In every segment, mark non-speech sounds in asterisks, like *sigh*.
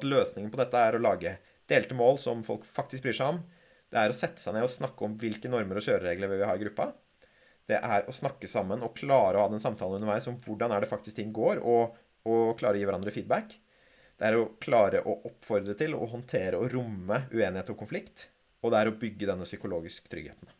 at løsningen på dette er å lage delte mål som folk faktisk bryr seg om. Det er å sette seg ned og snakke om hvilke normer og kjøreregler vi vil ha i gruppa. Det er å snakke sammen og klare å ha den samtalen underveis om hvordan er det faktisk ting går, og, og klare å gi hverandre feedback. Det er å klare å oppfordre til å håndtere og romme uenighet og konflikt. Og det er å bygge denne psykologiske tryggheten.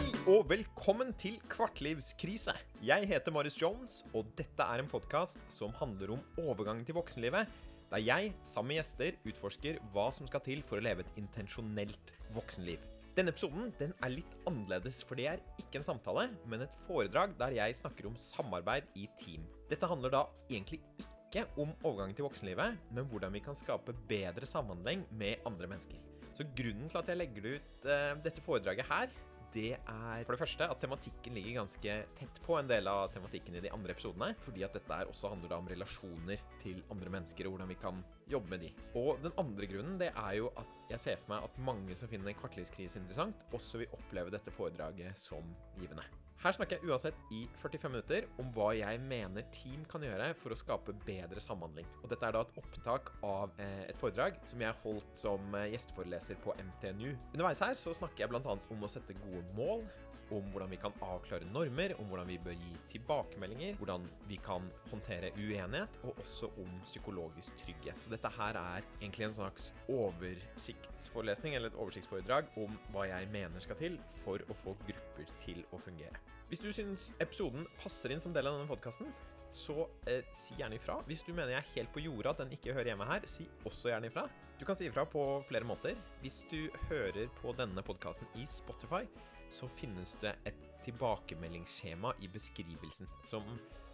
Hei og velkommen til Kvartlivskrise. Jeg heter Marius Jones, og dette er en podkast som handler om overgangen til voksenlivet, der jeg sammen med gjester utforsker hva som skal til for å leve et intensjonelt voksenliv. Denne episoden den er litt annerledes, for det er ikke en samtale, men et foredrag der jeg snakker om samarbeid i team. Dette handler da egentlig ikke om overgangen til voksenlivet, men hvordan vi kan skape bedre samhandling med andre mennesker. Så grunnen til at jeg legger ut eh, dette foredraget her, det er for det første at tematikken ligger ganske tett på en del av tematikken i de andre episodene. Fordi at dette også handler om relasjoner til andre mennesker og hvordan vi kan jobbe med de. Og den andre grunnen det er jo at jeg ser for meg at mange som finner kvartlivskrise interessant, også vil oppleve dette foredraget som givende. Her snakker jeg uansett i 45 minutter om hva jeg mener team kan gjøre for å skape bedre samhandling. Og dette er da et opptak av eh, et foredrag som jeg holdt som eh, gjesteforeleser på MTNU. Underveis her så snakker jeg bl.a. om å sette gode mål, om hvordan vi kan avklare normer, om hvordan vi bør gi tilbakemeldinger, hvordan vi kan håndtere uenighet, og også om psykologisk trygghet. Så dette her er egentlig en slags oversiktsforelesning, eller et oversiktsforedrag, om hva jeg mener skal til for å få grupper til å fungere. Hvis du syns episoden passer inn som del av denne podkasten, så eh, si gjerne ifra. Hvis du mener jeg er helt på jordet at den ikke hører hjemme her, si også gjerne ifra. Du kan si ifra på flere måter. Hvis du hører på denne podkasten i Spotify, så finnes det et tilbakemeldingsskjema i beskrivelsen, som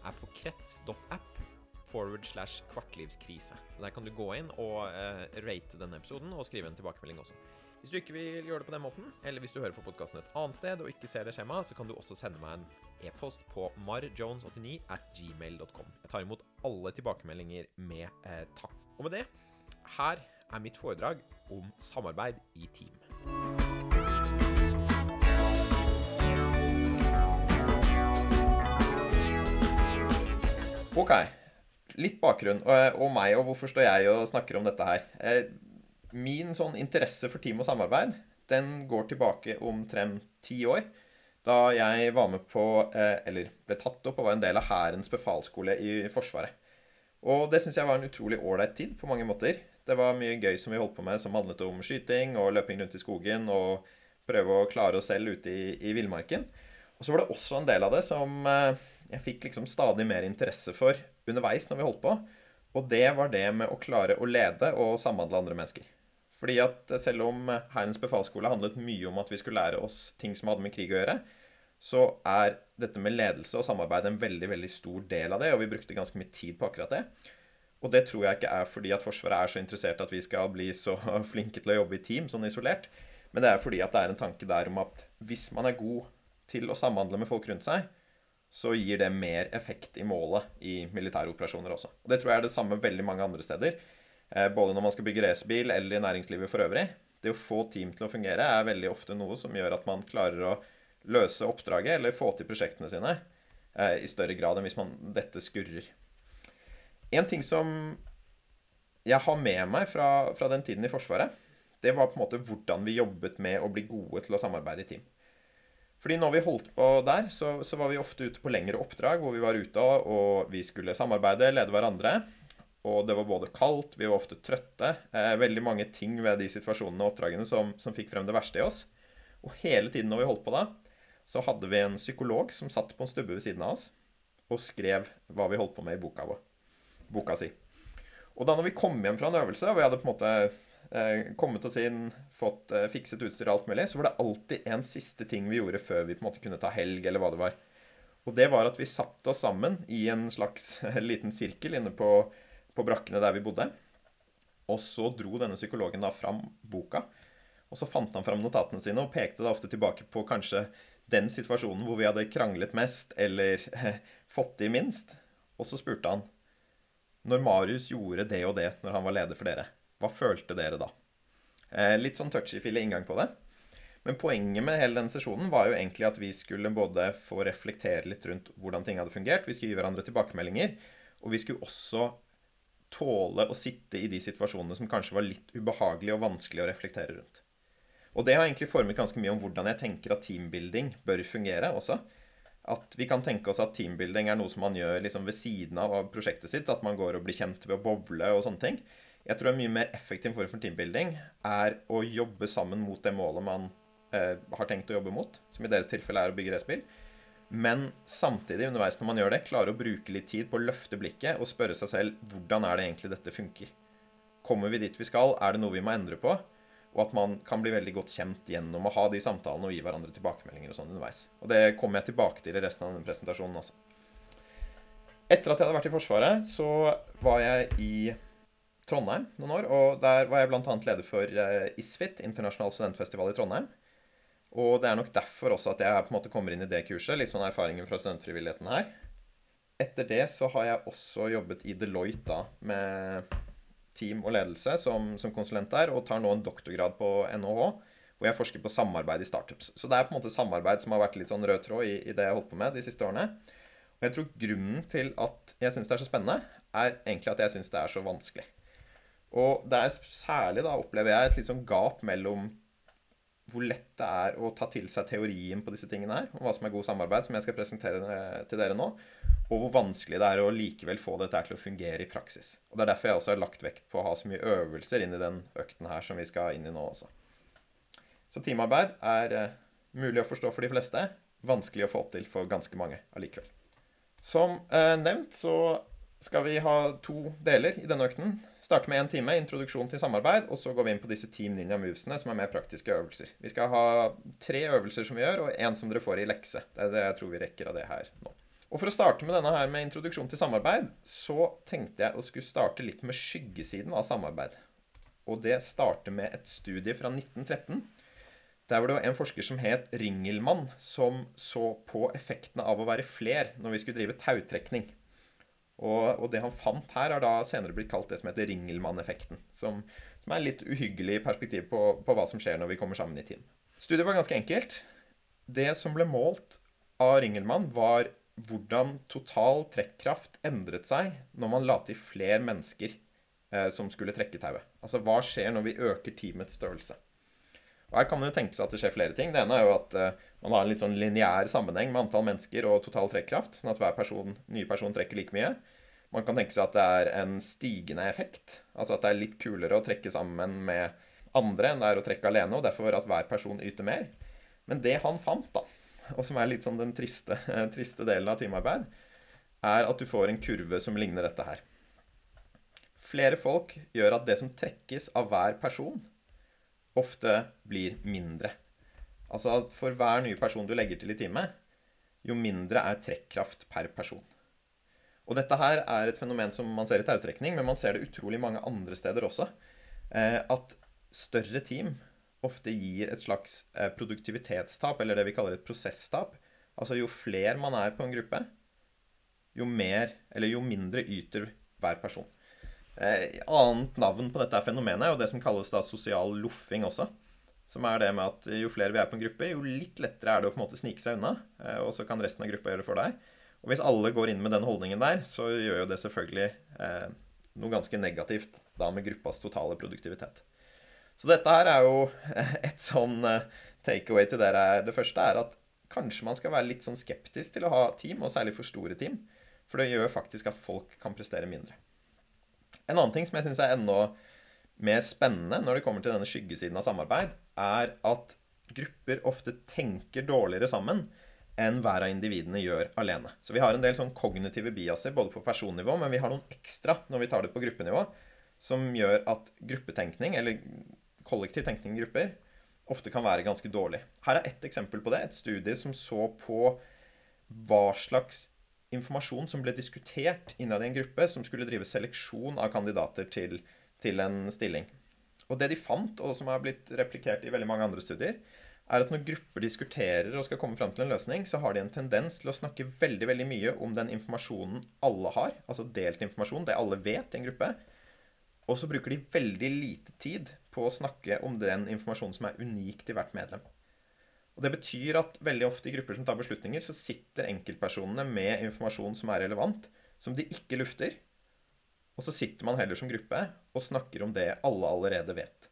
er på krets.app forward slash kvartlivskrise. Så Der kan du gå inn og eh, rate denne episoden og skrive en tilbakemelding også. Hvis du ikke vil gjøre det på den måten, eller hvis du hører på podkasten et annet sted og ikke ser det skjemaet, så kan du også sende meg en e-post på marjones89 at gmail.com. Jeg tar imot alle tilbakemeldinger med eh, takk. Og med det, her er mitt foredrag om samarbeid i team. Ok, litt bakgrunn og, og meg, og hvorfor står jeg og snakker om dette her. Eh, min sånn interesse for team og samarbeid, den går tilbake omtrent ti år. Da jeg var med på, eh, eller ble tatt opp og var en del av Hærens befalsskole i Forsvaret. Og det syns jeg var en utrolig ålreit tid på mange måter. Det var mye gøy som vi holdt på med, som handlet om skyting og løping rundt i skogen og prøve å klare oss selv ute i, i villmarken. Og så var det også en del av det som eh, jeg fikk liksom stadig mer interesse for underveis når vi holdt på. Og det var det med å klare å lede og samhandle andre mennesker. Fordi at selv om Hærens befalsskole handlet mye om at vi skulle lære oss ting som hadde med krig å gjøre, så er dette med ledelse og samarbeid en veldig veldig stor del av det, og vi brukte ganske mye tid på akkurat det. Og det tror jeg ikke er fordi at Forsvaret er så interessert at vi skal bli så *laughs* flinke til å jobbe i team, sånn isolert, men det er fordi at det er en tanke der om at hvis man er god til å samhandle med folk rundt seg, så gir det mer effekt i målet i militære operasjoner også. Og Det tror jeg er det samme veldig mange andre steder. Eh, både når man skal bygge racerbil eller i næringslivet for øvrig. Det å få team til å fungere er veldig ofte noe som gjør at man klarer å løse oppdraget eller få til prosjektene sine eh, i større grad enn hvis man dette skurrer. En ting som jeg har med meg fra, fra den tiden i Forsvaret, det var på en måte hvordan vi jobbet med å bli gode til å samarbeide i team. Fordi når vi holdt på der, så, så, var vi ofte ute på lengre oppdrag hvor vi var ute og vi skulle samarbeide, lede hverandre. Og det var både kaldt, vi var ofte trøtte. Eh, veldig mange ting ved de situasjonene og oppdragene som, som, fikk frem det verste i oss. Og hele tiden når vi holdt på da, så hadde vi en psykolog som satt på en stubbe ved siden av oss og skrev hva vi holdt på med i boka, boka si. Og da når vi kom hjem fra en øvelse, og vi hadde på en måte eh, kommet oss inn, fått eh, fikset utstyr og alt mulig, så var det alltid en siste ting vi gjorde før vi på en måte kunne ta helg, eller hva det var. Og det var at vi satte oss sammen i en slags *laughs* liten sirkel inne på, på brakkene der vi bodde. Og så dro denne psykologen da fram boka. Og så fant han fram notatene sine og pekte da ofte tilbake på kanskje den situasjonen hvor vi hadde kranglet mest eller eh, *laughs* fått i minst. Og så spurte han når Marius gjorde det og det når han var leder for dere, hva følte dere da? Eh, litt sånn touchy-fille inngang på det. Men poenget med hele denne sesjonen var jo egentlig at vi skulle både få reflektere litt rundt hvordan ting hadde fungert, vi skulle gi hverandre tilbakemeldinger, og vi skulle også tåle å sitte i de situasjonene som kanskje var litt ubehagelige og vanskelig å reflektere rundt. Og det har egentlig formet ganske mye om hvordan jeg tenker at teambuilding bør fungere også. At vi kan tenke oss at teambuilding er noe som man gjør liksom ved siden av prosjektet sitt. At man går og blir kjent ved å bowle og sånne ting. Jeg tror en mye mer effektiv form for teambuilding er å jobbe sammen mot det målet man eh, har tenkt å jobbe mot, som i deres tilfelle er å bygge racerbil. Men samtidig, underveis når man gjør det, klare å bruke litt tid på å løfte blikket og spørre seg selv hvordan er det egentlig dette funker. Kommer vi dit vi skal? Er det noe vi må endre på? Og at man kan bli veldig godt kjent gjennom å ha de samtalene og gi hverandre tilbakemeldinger og sånn underveis. Og det kommer jeg tilbake til i resten av denne presentasjonen også. Etter at jeg hadde vært i Forsvaret, så var jeg i Trondheim noen år. Og der var jeg bl.a. leder for eh, ISFIT, internasjonal studentfestival i Trondheim. Og det er nok derfor også at jeg på en måte kommer inn i det kurset. Litt sånn erfaringen fra studentfrivilligheten her. Etter det så har jeg også jobbet i Deloitte da, med team og ledelse som, som, konsulent der, og tar nå en doktorgrad på NHH, hvor jeg forsker på samarbeid i startups. Så det er på en måte samarbeid som har vært litt sånn rød tråd i, i det jeg har holdt på med de siste årene. Og jeg tror grunnen til at jeg syns det er så spennende, er egentlig at jeg syns det er så vanskelig. Og det er særlig da opplever jeg et litt sånn gap mellom hvor lett det er å ta til seg teorien på disse tingene her, og hva som er god samarbeid, som jeg skal presentere til dere nå, og hvor vanskelig det er å likevel få dette til å fungere i praksis. Og Det er derfor jeg også har lagt vekt på å ha så mye øvelser inn i den økten her som vi skal inn i nå også. Så teamarbeid er uh, mulig å forstå for de fleste, vanskelig å få til for ganske mange allikevel. Som uh, nevnt så skal vi ha to deler i denne økten. Starte med én time, introduksjon til samarbeid, og så går vi inn på disse Team Ninja Movesene, som er mer praktiske øvelser. Vi skal ha tre øvelser som vi gjør, og én som dere får i lekse. Det er det jeg tror vi rekker av det her nå. Og For å starte med denne her med introduksjon til samarbeid, så tenkte jeg å skulle starte litt med skyggesiden av samarbeid. Og det starter med et studie fra 1913. Der var det en forsker som het Ringelmann, som så på effektene av å være fler når vi skulle drive tautrekning. Og, og, det han fant her, har da senere blitt kalt det som heter Ringelmann-effekten. Som, som, er litt uhyggelig perspektiv på, på, hva som skjer når vi kommer sammen i team. Studiet var ganske enkelt. Det som ble målt av Ringelmann, var hvordan total trekkraft endret seg når man la til flere mennesker eh, som skulle trekke tauet. Altså hva skjer når vi øker teamets størrelse? Og Her kan man jo tenke seg at det skjer flere ting. Det ene er jo at eh, man har en litt sånn lineær sammenheng med antall mennesker og total trekkraft, sånn at hver person, nye person trekker like mye. Man kan tenke seg at det er en stigende effekt. Altså at det er litt kulere å trekke sammen med andre enn det er å trekke alene, og derfor at hver person yter mer. Men det han fant, da, og som er litt sånn den triste, *laughs* triste delen av teamarbeid, er at du får en kurve som ligner dette her. Flere folk gjør at det som trekkes av hver person, ofte blir mindre. Altså at for hver nye person du legger til i teamet, jo mindre er trekkraft per person. Og dette her er et fenomen som man ser i tautrekning, men man ser det utrolig mange andre steder også. Eh, at større team ofte gir et slags eh, produktivitetstap, eller det vi kaller et prosesstap. Altså jo flere man er på en gruppe, jo mer, eller jo mindre yter hver person. Eh, annet navn på dette fenomenet er jo det som kalles da sosial loffing også. Som er det med at jo flere vi er på en gruppe, jo litt lettere er det å på en måte snike seg unna. Eh, og så kan resten av gruppa gjøre det for deg. Og hvis alle går inn med den holdningen der, så gjør jo det selvfølgelig eh, noe ganske negativt da med gruppas totale produktivitet. Så dette her er jo *laughs* et sånn eh, takeaway til dere. Det første er at kanskje man skal være litt sånn skeptisk til å ha team, og særlig for store team. For det gjør faktisk at folk kan prestere mindre. En annen ting som jeg syns er enda mer spennende når det kommer til denne skyggesiden av samarbeid, er at grupper ofte tenker dårligere sammen enn hver av individene gjør alene. Så vi har en del sånn kognitive biaser både på personnivå, men vi har noen ekstra når vi tar det på gruppenivå, som gjør at gruppetenkning, eller kollektiv tenkning i grupper ofte kan være ganske dårlig. Her er ett eksempel på det. Et studie som så på hva slags informasjon som ble diskutert innad i en gruppe som skulle drive seleksjon av kandidater til, til en stilling. Og det de fant, og som har blitt replikert i veldig mange andre studier, er at når grupper diskuterer og skal komme fram til en løsning, så har de en tendens til å snakke veldig veldig mye om den informasjonen alle har, altså delt informasjon, det alle vet i en gruppe, Og så bruker de veldig lite tid på å snakke om den informasjonen som er unik til hvert medlem. Og Det betyr at veldig ofte i grupper som tar beslutninger, så sitter enkeltpersonene med informasjon som er relevant, som de ikke lufter. Og så sitter man heller som gruppe og snakker om det alle allerede vet.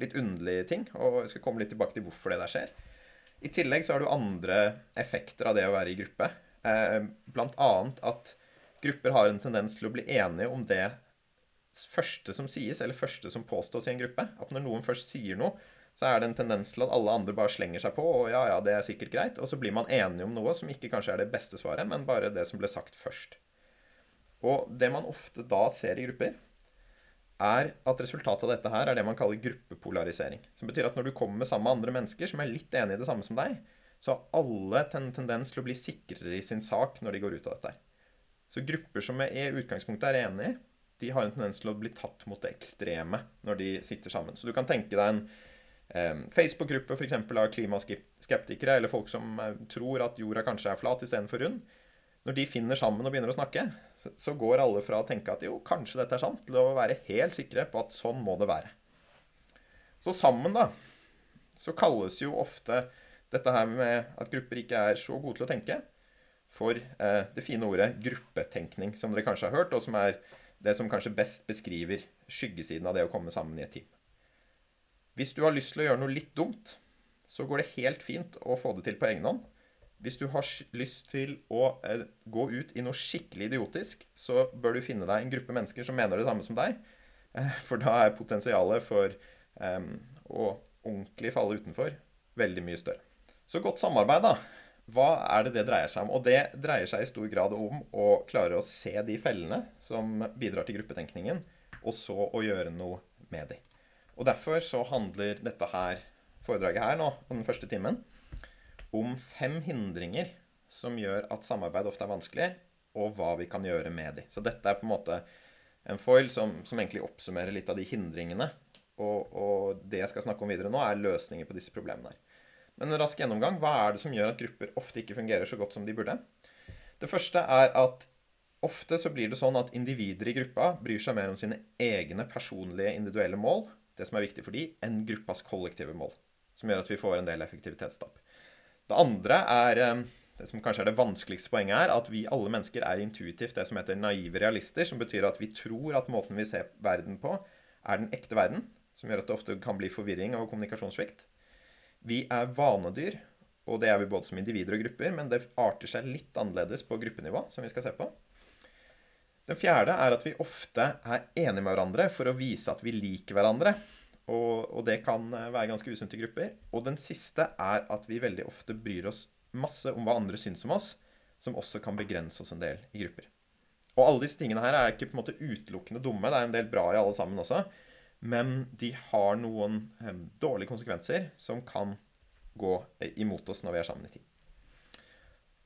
Litt underlige ting, og jeg skal komme litt tilbake til hvorfor det der skjer. I tillegg så har du andre effekter av det å være i gruppe. Eh, blant annet at grupper har en tendens til å bli enige om det første som sies, eller første som påstås i en gruppe. At når noen først sier noe, så er det en tendens til at alle andre bare slenger seg på, og ja, ja, det er sikkert greit. Og så blir man enige om noe som ikke kanskje er det beste svaret, men bare det som ble sagt først. Og det man ofte da ser i grupper, er at resultatet av dette her er det man kaller gruppepolarisering. Som betyr at når du kommer sammen med andre mennesker som er litt enig i det samme som deg, så har alle en tendens til å bli sikrere i sin sak når de går ut av dette. Så grupper som i utgangspunktet er enige, de har en tendens til å bli tatt mot det ekstreme når de sitter sammen. Så du kan tenke deg en eh, Facebook-gruppe av klimaskeptikere, eller folk som eh, tror at jorda kanskje er flat istedenfor rund. Når de finner sammen og begynner å snakke, så, går alle fra å tenke at jo, kanskje dette er sant, til å være helt sikre på at sånn må det være. Så sammen, da, så kalles jo ofte dette her med at grupper ikke er så gode til å tenke, for eh, det fine ordet gruppetenkning, som dere kanskje har hørt, og som er det som kanskje best beskriver skyggesiden av det å komme sammen i et team. Hvis du har lyst til å gjøre noe litt dumt, så går det helt fint å få det til på egen hånd. Hvis du har lyst til å eh, gå ut i noe skikkelig idiotisk, så bør du finne deg en gruppe mennesker som mener det samme som deg. Eh, for da er potensialet for eh, å ordentlig falle utenfor veldig mye større. Så godt samarbeid, da. Hva er det det dreier seg om? Og det dreier seg i stor grad om å klare å se de fellene som bidrar til gruppetenkningen, og så å gjøre noe med de. Og derfor så handler dette her, foredraget her nå, den første timen, om fem hindringer som gjør at samarbeid ofte er vanskelig, og hva vi kan gjøre med de. Så dette er på en måte en foil som, som egentlig oppsummerer litt av de hindringene. Og, og det jeg skal snakke om videre nå, er løsninger på disse problemene. her. Men en rask gjennomgang. Hva er det som gjør at grupper ofte ikke fungerer så godt som de burde? Det første er at ofte så blir det sånn at individer i gruppa bryr seg mer om sine egne personlige individuelle mål, det som er viktig for de, enn gruppas kollektive mål. Som gjør at vi får en del effektivitetstap. Det andre er eh, det som kanskje er det vanskeligste poenget er, at vi alle mennesker er intuitivt det som heter naive realister, som betyr at vi tror at måten vi ser verden på, er den ekte verden, som gjør at det ofte kan bli forvirring og kommunikasjonssvikt. Vi er vanedyr, og det er vi både som individer og grupper, men det arter seg litt annerledes på gruppenivå, som vi skal se på. Den fjerde er at vi ofte er enige med hverandre for å vise at vi liker hverandre. Og, og det kan eh, være ganske usunt i grupper. Og den siste er at vi veldig ofte bryr oss masse om hva andre syns om oss, som også kan begrense oss en del i grupper. Og alle disse tingene her er ikke på en måte utelukkende dumme. Det er en del bra i alle sammen også. Men de har noen eh, dårlige konsekvenser som kan gå eh, imot oss når vi er sammen i tid.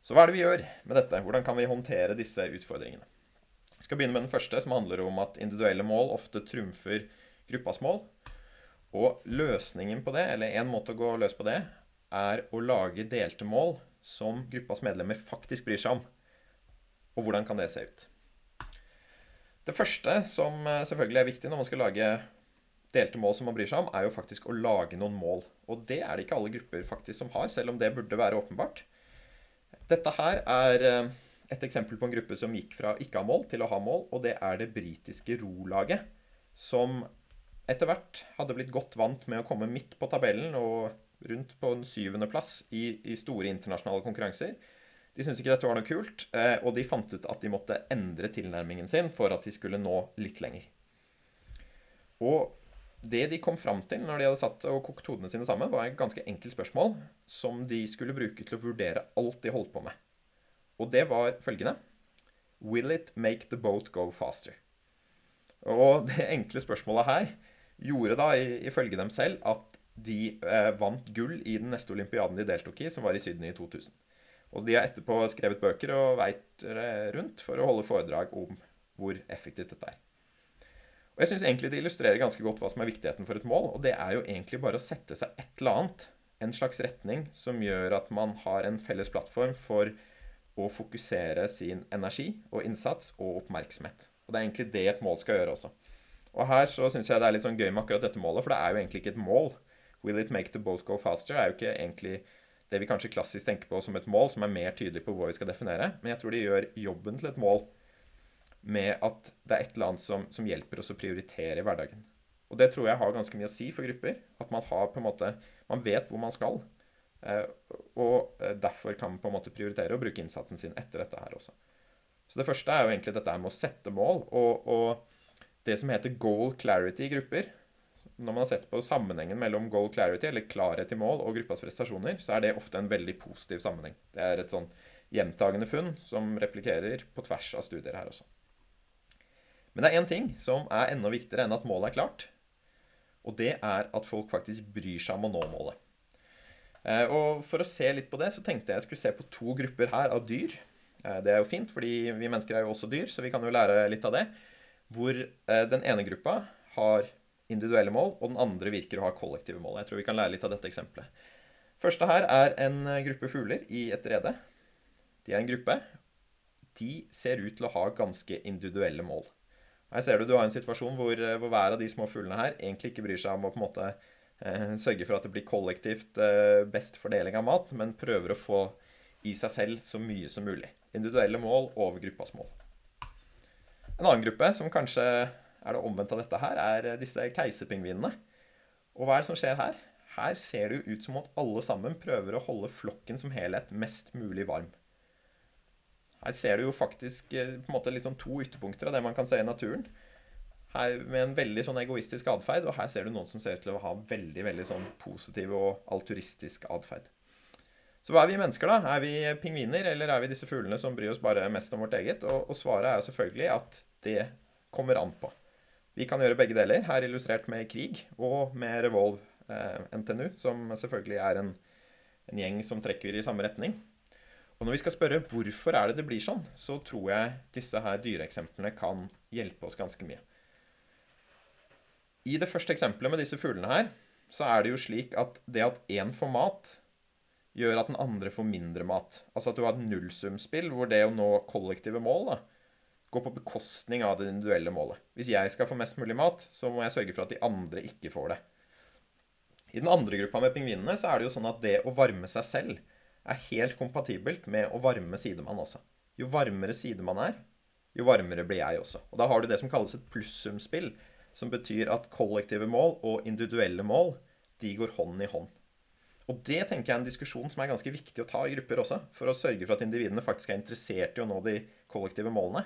Så hva er det vi gjør med dette? Hvordan kan vi håndtere disse utfordringene? Jeg skal begynne med den første, som handler om at individuelle mål ofte trumfer gruppas mål. Og løsningen på det, eller en måte å gå løs på det, er å lage delte mål som gruppas medlemmer faktisk bryr seg om. Og hvordan kan det se ut? Det første som eh, selvfølgelig er viktig når man skal lage delte mål som man bryr seg om, er jo faktisk å lage noen mål. Og det er det ikke alle grupper faktisk som har, selv om det burde være åpenbart. Dette her er eh, et eksempel på en gruppe som gikk fra ikke ha mål til å ha mål, og det er det britiske rolaget, som etter hvert hadde blitt godt vant med å komme midt på tabellen og rundt på en syvendeplass i, i store internasjonale konkurranser. De syntes ikke dette var noe kult, eh, og de fant ut at de måtte endre tilnærmingen sin for at de skulle nå litt lenger. Og det de kom fram til når de hadde satt og kokt hodene sine sammen, var et ganske enkelt spørsmål som de skulle bruke til å vurdere alt de holdt på med. Og det var følgende Will it make the boat go faster? Og det enkle spørsmålet her gjorde da, ifølge dem selv, at de eh, vant gull i den neste olympiaden de deltok i, som var i Sydney i 2000. Og de har etterpå skrevet bøker og veit rundt for å holde foredrag om hvor effektivt dette er. Og jeg syns egentlig det illustrerer ganske godt hva som er viktigheten for et mål. Og det er jo egentlig bare å sette seg et eller annet, en slags retning, som gjør at man har en felles plattform for å fokusere sin energi og innsats og oppmerksomhet. Og det er egentlig det et mål skal gjøre også. Og her så syns jeg det er litt sånn gøy med akkurat dette målet, for det er jo egentlig ikke et mål. Will it make the boat go faster? er jo ikke egentlig det vi kanskje klassisk tenker på som et mål, som er mer tydelig på hva vi skal definere. Men jeg tror de gjør jobben til et mål med at det er et eller annet som, som hjelper oss å prioritere i hverdagen. Og det tror jeg har ganske mye å si for grupper. At man har på en måte Man vet hvor man skal. Eh, og eh, derfor kan man på en måte prioritere å bruke innsatsen sin etter dette her også. Så det første er jo egentlig dette med å sette mål. Og, og det som heter goal clarity i grupper Når man har sett på sammenhengen mellom goal clarity, eller klarhet i mål, og gruppas prestasjoner, så er det ofte en veldig positiv sammenheng. Det er et sånn gjentagende funn som replikerer på tvers av studier her også. Men det er én ting som er enda viktigere enn at målet er klart. Og det er at folk faktisk bryr seg om å nå målet. Eh, og For å se litt på det, så tenkte jeg jeg skulle se på to grupper her av dyr. Eh, det er jo fint, fordi vi mennesker er jo også dyr, så vi kan jo lære litt av det. Hvor eh, den ene gruppa har individuelle mål, og den andre virker å ha kollektive mål. Jeg tror vi kan lære litt av dette eksempelet. Første her er en gruppe fugler i et rede. De er en gruppe. De ser ut til å ha ganske individuelle mål. Her ser du du har en situasjon hvor, eh, hvor, hver av de små fuglene her egentlig ikke bryr seg om å på en måte eh, sørge for at det blir kollektivt eh, best fordeling av mat, men prøver å få i seg selv så mye som mulig. Individuelle mål over gruppas mål. En annen gruppe som kanskje er det omvendte av dette her, er disse keiserpingvinene. Og hva er det som skjer her? Her ser det jo ut som at alle sammen prøver å holde flokken som helhet mest mulig varm. Her ser du jo faktisk eh, på en måte sånn to ytterpunkter av det man kan se i naturen. Her Med en veldig sånn egoistisk atferd, og her ser du noen som ser ut til å ha veldig veldig sånn positiv og alturistisk atferd. Så hva er vi mennesker, da? Er vi pingviner, eller er vi disse fuglene som bryr oss bare mest om vårt eget? Og, og svaret er jo selvfølgelig at det kommer an på. Vi kan gjøre begge deler, her illustrert med krig og med Revolve eh, NTNU, som selvfølgelig er en, en gjeng som trekker i samme retning. Og når vi skal spørre hvorfor er det det blir sånn, så tror jeg disse her dyreeksemplene kan hjelpe oss ganske mye. I det første eksempelet med disse fuglene her, så er det jo slik at det at én får mat, gjør at den andre får mindre mat. Altså at du har et nullsumspill hvor det å nå kollektive mål da, går på bekostning av det individuelle målet. Hvis jeg skal få mest mulig mat, så må jeg sørge for at de andre ikke får det. I den andre gruppa med pingvinene så er det jo sånn at det å varme seg selv er helt kompatibelt med å varme sidemann også. Jo varmere sidemann er, jo varmere blir jeg også. Og da har du det som kalles et plussumspill, som betyr at kollektive mål og individuelle mål de går hånd i hånd. Og det tenker jeg er en diskusjon som er ganske viktig å ta i grupper også, for å sørge for at individene faktisk er interessert i å nå de kollektive målene.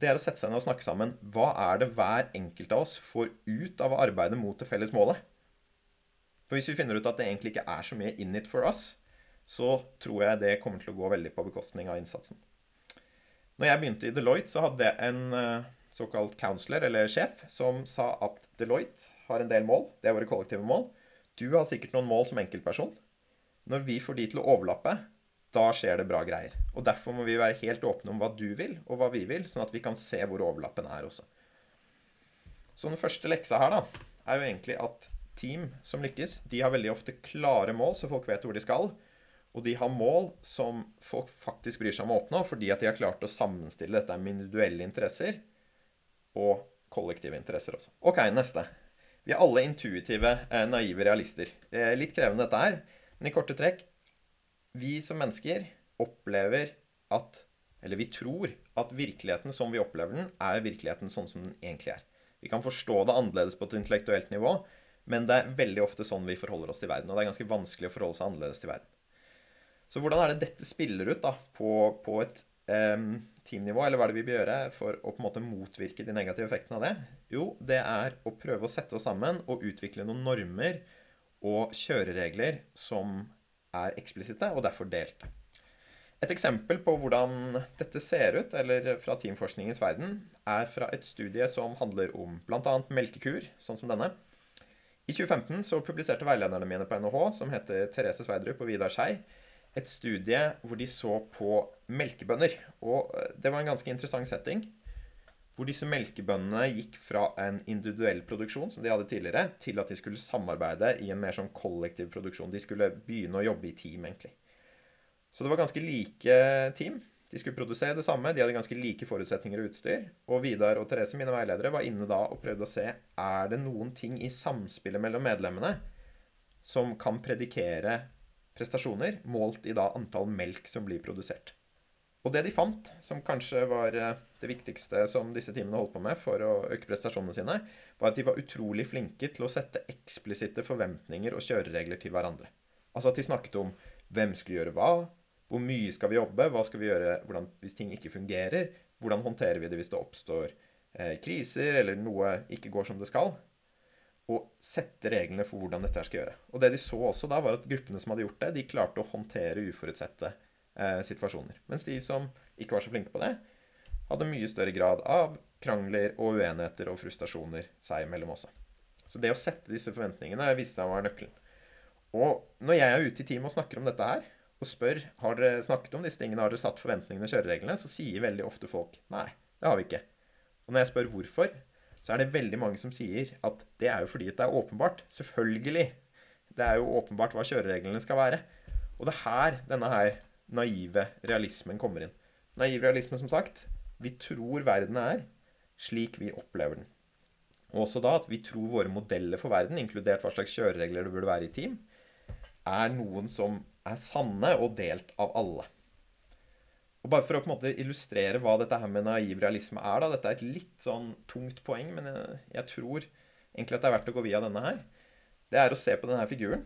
Det er å sette seg ned og snakke sammen. Hva er det hver enkelt av oss får ut av å arbeide mot det felles målet? For hvis vi finner ut at det egentlig ikke er så mye in it for us, så tror jeg det kommer til å gå veldig på bekostning av innsatsen. Når jeg begynte i Deloitte, så hadde jeg en eh, såkalt counselor, eller sjef, som sa at Deloitte har en del mål. Det er våre kollektive mål. Du har sikkert noen mål som enkeltperson. Når vi får de til å overlappe, da skjer det bra greier. Og Derfor må vi være helt åpne om hva du vil, og hva vi vil, sånn at vi kan se hvor overlappen er også. Så den første leksa her da, er jo egentlig at team som lykkes, de har veldig ofte klare mål, så folk vet hvor de skal. Og de har mål som folk faktisk bryr seg om å oppnå, fordi at de har klart å sammenstille dette med individuelle interesser og kollektive interesser også. Ok, neste. Vi er alle intuitive, eh, naive realister. Eh, litt krevende dette her, men i korte trekk Vi som mennesker opplever at Eller vi tror at virkeligheten som vi opplever den, er virkeligheten sånn som den egentlig er. Vi kan forstå det annerledes på et intellektuelt nivå, men det er veldig ofte sånn vi forholder oss til verden. Og det er ganske vanskelig å forholde seg annerledes til verden. Så hvordan er det dette spiller ut da, på, på et um, teamnivå, eller hva er det vi bør gjøre for å på en måte motvirke de negative effektene av det? Jo, det er å prøve å sette oss sammen og utvikle noen normer og kjøreregler som er eksplisitte og derfor delte. Et eksempel på hvordan dette ser ut, eller fra teamforskningens verden, er fra et studie som handler om bl.a. melkekur, sånn som denne. I 2015 så publiserte veilederne mine på NHH, som heter Therese Sverdrup og Vidar Skei, et studie hvor de så på melkebønner. Og eh, det var en ganske interessant setting. Hvor disse melkebøndene gikk fra en individuell produksjon som de hadde tidligere, til at de skulle samarbeide i en mer sånn kollektiv produksjon. De skulle begynne å jobbe i team, egentlig. Så det var ganske like team. De skulle produsere det samme, de hadde ganske like forutsetninger og utstyr. Og Vidar og Therese, mine veiledere, var inne da og prøvde å se er det noen ting i samspillet mellom medlemmene som kan predikere prestasjoner, målt i da antall melk som blir produsert. Og det de fant, som kanskje var eh, det viktigste som disse teamene holdt på med for å øke prestasjonene sine, var at de var utrolig flinke til å sette eksplisitte forventninger og kjøreregler til hverandre. Altså at de snakket om hvem skulle gjøre hva, hvor mye skal vi jobbe, hva skal vi gjøre hvordan, hvis ting ikke fungerer, hvordan håndterer vi det hvis det oppstår eh, kriser eller noe ikke går som det skal. Og sette reglene for hvordan dette skal gjøre. Og det de så også da, var at gruppene som hadde gjort det, de klarte å håndtere uforutsette eh, situasjoner. Mens de som ikke var så flinke på det, hadde mye større grad av krangler og uenigheter og frustrasjoner seg imellom også. Så det å sette disse forventningene viste seg å være nøkkelen. Og når jeg er ute i team og snakker om dette her, og spør har dere snakket om disse tingene, har dere satt forventningene og kjørereglene, så sier veldig ofte folk nei, det har vi ikke. Og når jeg spør hvorfor, så er det veldig mange som sier at det er jo fordi det er åpenbart. Selvfølgelig. Det er jo åpenbart hva kjørereglene skal være. Og det er her denne her naive realismen kommer inn. Naiv realisme, som sagt. Vi tror verden er slik vi opplever den. Og også da at vi tror våre modeller for verden, inkludert hva slags kjøreregler det burde være i team, er noen som er sanne og delt av alle. Og bare for å på en måte illustrere hva dette her med naiv realisme er, da, dette er et litt sånn tungt poeng, men jeg, jeg tror egentlig at det er verdt å gå via denne her, det er å se på denne figuren.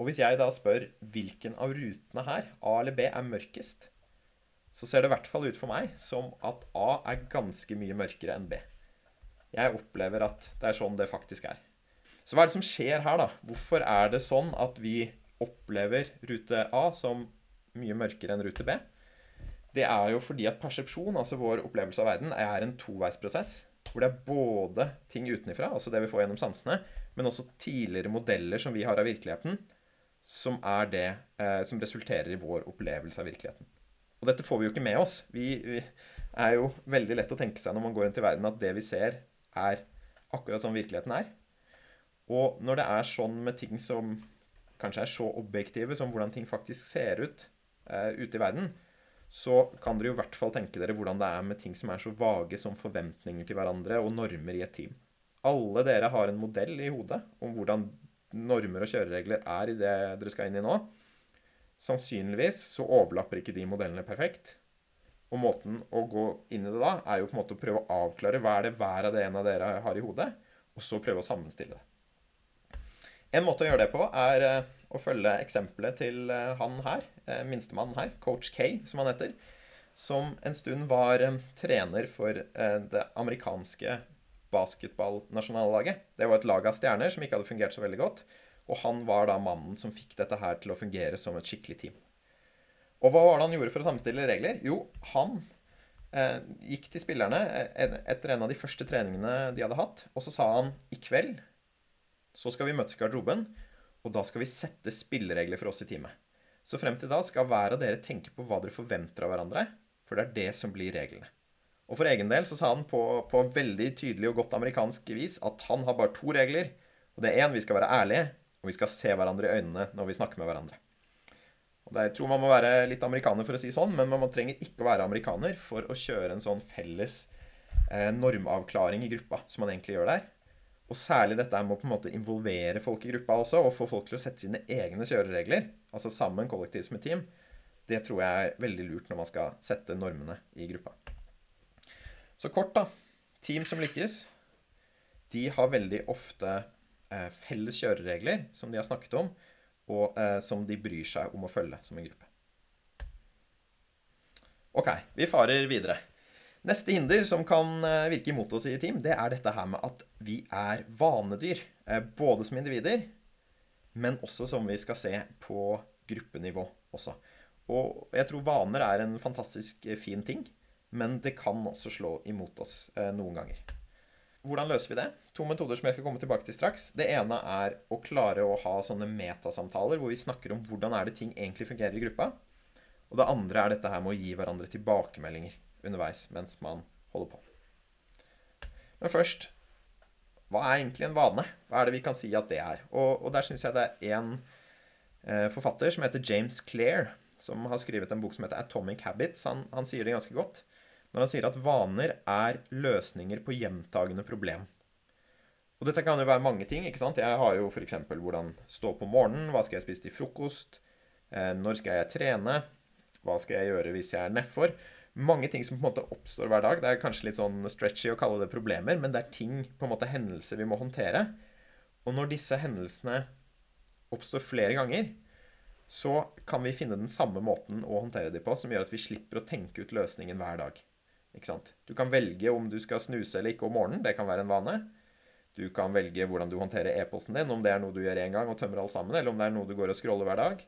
Og hvis jeg da spør hvilken av rutene her, A eller B, er mørkest, så ser det i hvert fall ut for meg som at A er ganske mye mørkere enn B. Jeg opplever at det er sånn det faktisk er. Så hva er det som skjer her, da? Hvorfor er det sånn at vi opplever rute A som mye mørkere enn rute B? Det er jo fordi at persepsjon, altså vår opplevelse av verden, er en toveisprosess. Hvor det er både ting utenfra, altså det vi får gjennom sansene, men også tidligere modeller som vi har av virkeligheten, som er det eh, som resulterer i vår opplevelse av virkeligheten. Og dette får vi jo ikke med oss. Vi, vi er jo veldig lett å tenke seg når man går rundt i verden, at det vi ser, er akkurat sånn virkeligheten er. Og når det er sånn med ting som kanskje er så objektive som hvordan ting faktisk ser ut eh, ute i verden, så kan dere jo i hvert fall tenke dere hvordan det er med ting som er så vage som forventninger til hverandre og normer i et team. Alle dere har en modell i hodet om hvordan normer og kjøreregler er i det dere skal inn i nå. Sannsynligvis så overlapper ikke de modellene perfekt. Og måten å gå inn i det da, er jo på en måte å prøve å avklare hva er det hver av det en av dere har i hodet, og så prøve å sammenstille det. En måte å gjøre det på er eh, å følge eksempelet til eh, han her, eh, minstemannen her, coach K, som han heter, som en stund var trener for det amerikanske basketballnasjonallaget. Det var et lag av stjerner som ikke hadde fungert så veldig godt. Og han var da mannen som fikk dette her til å fungere som et skikkelig team. Og hva var det han gjorde for å sammenstille regler? Jo, han eh, gikk til spillerne etter en av de første treningene de hadde hatt, og så sa han i kveld så skal vi møtes i garderoben, og da skal vi sette spilleregler for oss i teamet. Så frem til da skal hver av dere tenke på hva dere forventer av hverandre, for det er det som blir reglene. Og for egen del så sa han på, på veldig tydelig og godt amerikansk vis at han har bare to regler. Og det er én, vi skal være ærlige, og vi skal se hverandre i øynene når vi snakker med hverandre. Og det, Jeg tror man må være litt amerikaner for å si sånn, men man trenger ikke å være amerikaner for å kjøre en sånn felles eh, normavklaring i gruppa som man egentlig gjør der. Og særlig dette med å på en måte involvere folk i gruppa også, og få folk til å sette sine egne kjøreregler, altså sammen kollektivt som et team, det tror jeg er veldig lurt når man skal sette normene i gruppa. Så kort, da. Team som lykkes, de har veldig ofte eh, felles kjøreregler som de har snakket om, og eh, som de bryr seg om å følge som en gruppe. Ok, vi farer videre. Neste hinder som kan eh, virke imot oss i team, det er dette her med at vi er vanedyr. Eh, både som individer, men også som vi skal se på gruppenivå også. Og jeg tror vaner er en fantastisk eh, fin ting, men det kan også slå imot oss noen ganger. Hvordan løser vi det? To metoder som jeg skal komme tilbake til straks. Det ene er å klare å ha sånne metasamtaler hvor vi snakker om hvordan er det ting egentlig fungerer i gruppa. Og det andre er dette her med å gi hverandre tilbakemeldinger underveis mens man holder på. Men først hva er egentlig en vane? Hva er det vi kan si at det er? Og, og der syns jeg det er én eh, forfatter som heter James Clair, som har skrevet en bok som heter Atomic Habits, han, han sier det ganske godt. Når han sier at vaner er løsninger på gjentagende problem. Og dette kan jo være mange ting. ikke sant? Jeg har jo f.eks. hvordan stå på morgenen, hva skal jeg spise til frokost, eh, når skal jeg trene, hva skal jeg gjøre hvis jeg er nedfor? Mange ting som på en måte oppstår hver dag. Det er kanskje litt sånn stretchy å kalle det problemer, men det er ting, på en måte hendelser vi må håndtere. Og når disse hendelsene oppstår flere ganger, så kan vi finne den samme måten å håndtere dem på som gjør at vi slipper å tenke ut løsningen hver dag. Ikke sant? Du kan velge om du skal snuse eller ikke om morgenen. Det kan være en vane. Du kan velge hvordan du håndterer e-posten din, om det er noe du gjør én gang og tømmer alt sammen, eller om det er noe du går og scroller hver dag.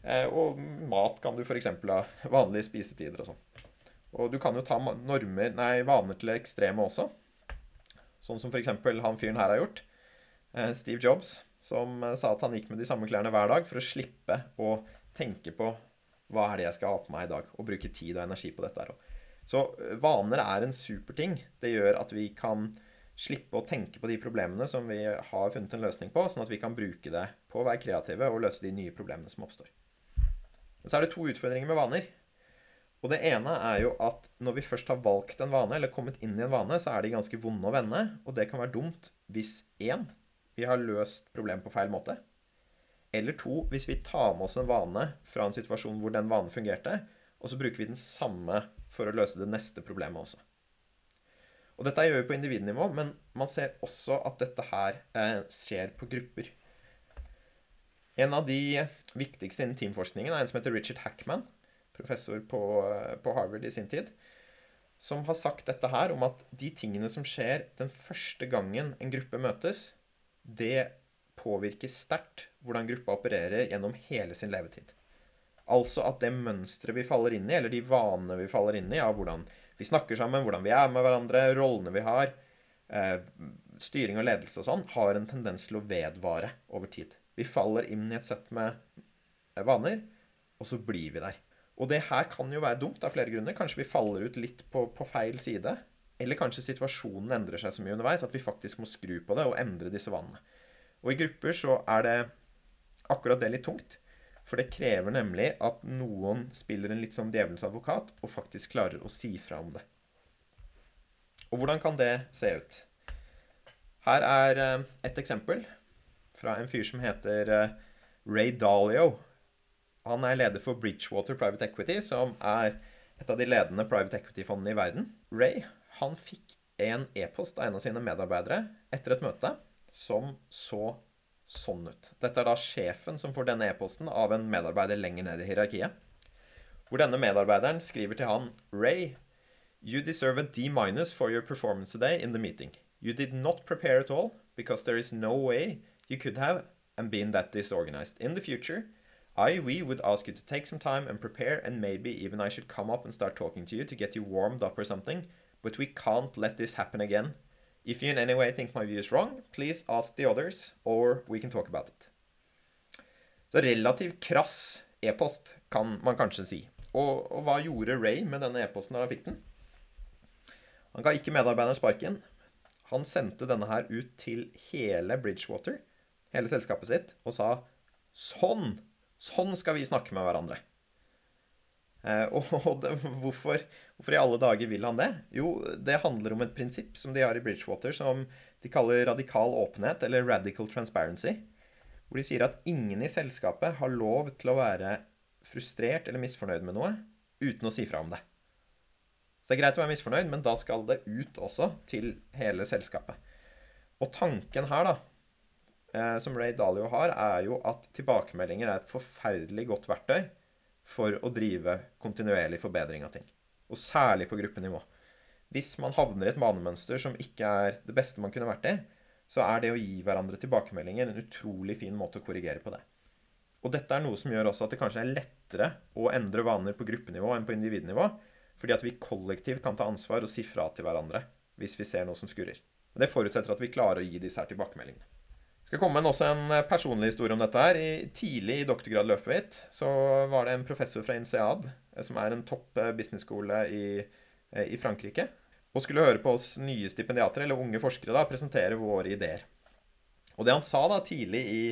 Eh, og mat kan du f.eks. ha vanlige spisetider og sånn. Og du kan jo ta normer, nei, vaner til ekstreme også. Sånn som f.eks. han fyren her har gjort. Eh, Steve Jobs, som eh, sa at han gikk med de samme klærne hver dag for å slippe å tenke på hva er det jeg skal ha på meg i dag, og bruke tid og energi på dette. Så eh, vaner er en super ting. Det gjør at vi kan slippe å tenke på de problemene som vi har funnet en løsning på, sånn at vi kan bruke det på å være kreative og løse de nye problemene som oppstår. Men så er det to utfordringer med vaner. Og det ene er jo at når vi først har valgt en vane, eller kommet inn i en vane, så er de ganske vonde å vende. Og det kan være dumt hvis én, vi har løst problemet på feil måte. Eller to, hvis vi tar med oss en vane fra en situasjon hvor den vanen fungerte, og så bruker vi den samme for å løse det neste problemet også. Og dette gjør vi på individnivå, men man ser også at dette her eh, skjer på grupper. En av de viktigste innen teamforskningen er en som heter Richard Hackman professor på, på, Harvard i sin tid, som har sagt dette her om at de tingene som skjer den første gangen en gruppe møtes, det påvirker sterkt hvordan gruppa opererer gjennom hele sin levetid. Altså at det mønsteret vi faller inn i, eller de vanene vi faller inn i av hvordan vi snakker sammen, hvordan vi er med hverandre, rollene vi har, eh, styring og ledelse og sånn, har en tendens til å vedvare over tid. Vi faller inn i et sett med vaner, og så blir vi der. Og det her kan jo være dumt av flere grunner. Kanskje vi faller ut litt på, på, feil side. Eller kanskje situasjonen endrer seg så mye underveis at vi faktisk må skru på det og endre disse vanene. Og i grupper så er det akkurat det litt tungt. For det krever nemlig at noen spiller en litt sånn djevelens advokat og faktisk klarer å si fra om det. Og hvordan kan det se ut? Her er eh, et eksempel fra en fyr som heter eh, Ray Dalio. Han er leder for Bridgewater Private Equity, som er et av de ledende private equity-fondene i verden. Ray han fikk en e-post av en av sine medarbeidere etter et møte som så sånn ut. Dette er da sjefen som får denne e-posten av en medarbeider lenger ned i hierarkiet. Hvor denne medarbeideren skriver til han Ray, you deserve a D minus for your performance today in the meeting. You did not prepare at all because there is no way you could have and been that disorganized. In the future, I, we would ask you to take some time and prepare, and maybe even I should come up and start talking to you to get you warmed up or something, but we can't let this happen again. If you in any way think my view is wrong, please ask the others, or we can talk about it. Så relativt krass e-post, kan man kanskje si. Og, og hva gjorde Ray med denne e-posten da han fikk den? Han ga ikke medarbeideren sparken. Han sendte denne her ut til hele Bridgewater, hele selskapet sitt, og sa sånn Sånn skal vi snakke med hverandre. Eh, *laughs* og det, hvorfor, hvorfor, i alle dager vil han det? Jo, det handler om et prinsipp som de har i Bridgewater, som de kaller radikal åpenhet, eller radical transparency. Hvor de sier at ingen i selskapet har lov til å være frustrert eller misfornøyd med noe uten å si fra om det. Så det er greit å være misfornøyd, men da skal det ut også til hele selskapet. Og tanken her, da, eh, som Ray Dalio har, er jo at tilbakemeldinger er et forferdelig godt verktøy for å drive kontinuerlig forbedring av ting. Og særlig på gruppenivå. Hvis man havner i et manemønster som ikke er det beste man kunne vært i, så er det å gi hverandre tilbakemeldinger en utrolig fin måte å korrigere på det. Og dette er noe som gjør også at det kanskje er lettere å endre vaner på gruppenivå enn på individnivå, fordi at vi kollektivt kan ta ansvar og si fra til hverandre hvis vi ser noe som skurrer. Men det forutsetter at vi klarer å gi disse her tilbakemeldingene skal komme med også en eh, personlig historie om dette. her. I, tidlig i doktorgradløpet mitt så var det en professor fra INSEAD, eh, som er en topp eh, businessskole i, i, Frankrike, og skulle høre på oss nye stipendiater, eller unge forskere, da, presentere våre ideer. Og det han sa da tidlig i,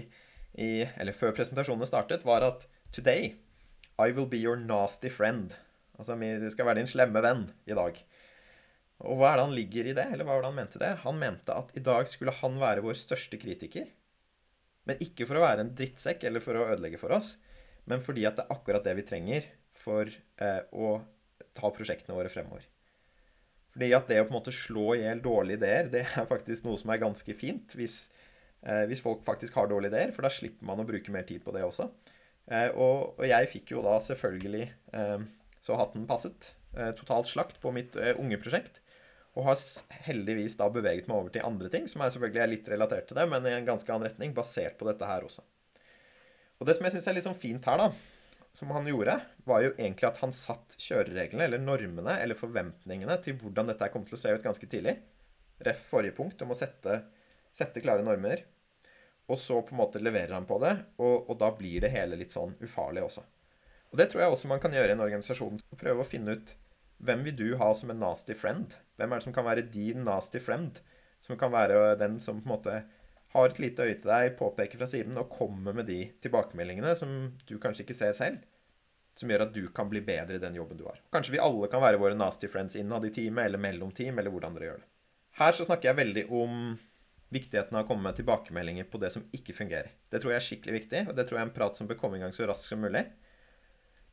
i Eller før presentasjonene startet, var at Today I will be your nasty friend. Altså, det skal være din slemme venn i dag. Og hva er det han ligger i det, eller hva var det han mente det? Han mente at i dag skulle han være vår største kritiker. Men ikke for å være en drittsekk eller for å ødelegge for oss, men fordi at det er akkurat det vi trenger for eh, å ta prosjektene våre fremover. Fordi at det å på en måte slå i hjel dårlige ideer, det er faktisk noe som er ganske fint hvis, eh, hvis, folk faktisk har dårlige ideer, for da slipper man å bruke mer tid på det også. Eh, og, og, jeg fikk jo da selvfølgelig eh, så hatten passet. Eh, totalt slakt på mitt eh, unge prosjekt. Og har heldigvis da beveget meg over til andre ting, som er selvfølgelig er litt relatert til det, men i en ganske annen retning, basert på dette her også. Og det som jeg syns er litt sånn fint her, da, som han gjorde, var jo egentlig at han satt kjørereglene, eller normene, eller forventningene til hvordan dette kom til å se ut ganske tidlig. Ref forrige punkt om å sette, sette, klare normer. Og så på en måte leverer han på det, og, og, da blir det hele litt sånn ufarlig også. Og det tror jeg også man kan gjøre i en organisasjon. Prøve å finne ut hvem vil du ha som en nasty friend? Hvem er det som kan være din nasty friend? Som kan være den som på en måte har et lite øye til deg, påpeker fra siden og kommer med de tilbakemeldingene som du kanskje ikke ser selv. Som gjør at du kan bli bedre i den jobben du har. Kanskje vi alle kan være våre nasty friends innad i teamet eller mellom team, eller hvordan dere gjør det. Her så snakker jeg veldig om viktigheten av å komme med tilbakemeldinger på det som ikke fungerer. Det tror jeg er skikkelig viktig, og det tror jeg er en prat som bør komme i gang så raskt som mulig.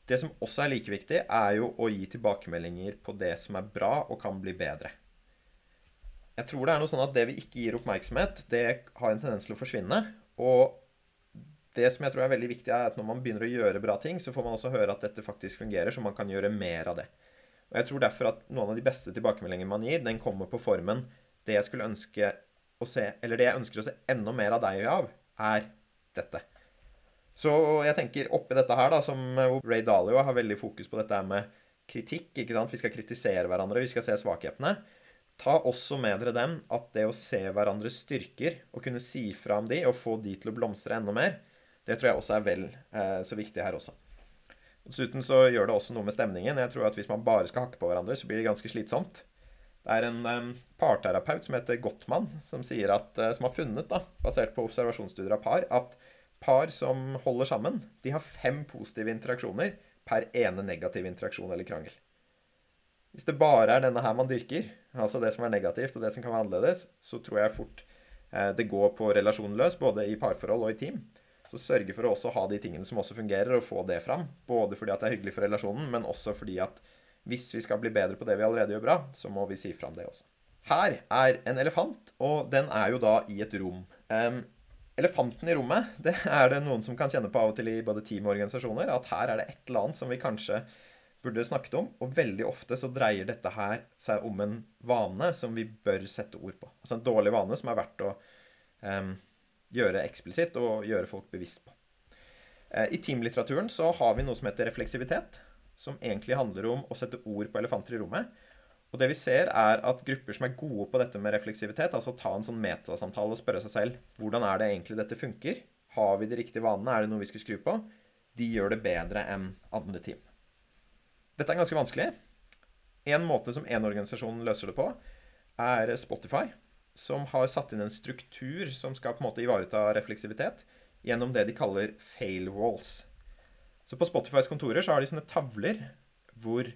Det som også er like viktig, er jo å gi tilbakemeldinger på det som er bra og kan bli bedre. Jeg tror det er noe sånn at det vi ikke gir oppmerksomhet, det har en tendens til å forsvinne. Og det som jeg tror er veldig viktig, er at når man begynner å gjøre bra ting, så får man også høre at dette faktisk fungerer, så man kan gjøre mer av det. Og jeg tror derfor at noen av de beste tilbakemeldingene man gir, den kommer på formen det jeg skulle ønske å se, eller det jeg ønsker å se enda mer av deg av, er dette. Så jeg tenker oppi dette her, da, som Ray Dalio har veldig fokus på dette med kritikk. ikke sant? Vi skal kritisere hverandre, vi skal se svakhetene. Ta også med dere dem at det å se hverandres styrker og kunne si fra om de og få de til å blomstre enda mer, det tror jeg også er vel eh, så viktig her også. Dessuten så gjør det også noe med stemningen. Jeg tror at Hvis man bare skal hakke på hverandre, så blir det ganske slitsomt. Det er en eh, parterapeut som heter Gottmann, som, sier at, eh, som har funnet, da, basert på observasjonsstudier av par, at par som holder sammen, de har fem positive interaksjoner per ene negativ interaksjon eller krangel. Hvis det bare er denne her man dyrker, altså det som er negativt og det som kan være annerledes, så tror jeg fort eh, det går på relasjonen løs, både i parforhold og i team. Så sørge for å også ha de tingene som også fungerer, og få det fram. Både fordi at det er hyggelig for relasjonen, men også fordi at hvis vi skal bli bedre på det vi allerede gjør bra, så må vi si fram det også. Her er en elefant, og den er jo da i et rom. Um, Elefanten i rommet, *laughs* det er det noen som kan kjenne på av og til i både team og organisasjoner. At her er det et eller annet som vi kanskje burde snakket om. Og veldig ofte så dreier dette her seg om en vane som vi bør sette ord på. Altså en dårlig vane som er verdt å um, gjøre eksplisitt og gjøre folk bevisst på. Uh, I teamlitteraturen så har vi noe som heter refleksivitet. Som egentlig handler om å sette ord på elefanter i rommet. Og det vi ser, er at grupper som er gode på dette med refleksivitet, altså ta en sånn metasamtale og spørre seg selv hvordan er det egentlig dette funker, har vi de riktige vanene, er det noe vi skal skru på, de gjør det bedre enn andre team. Dette er ganske vanskelig. En måte som én organisasjon løser det på, er Spotify, som har satt inn en struktur som skal på en måte ivareta refleksivitet gjennom det de kaller fail walls. Så på Spotifys kontorer så har de sånne tavler hvor,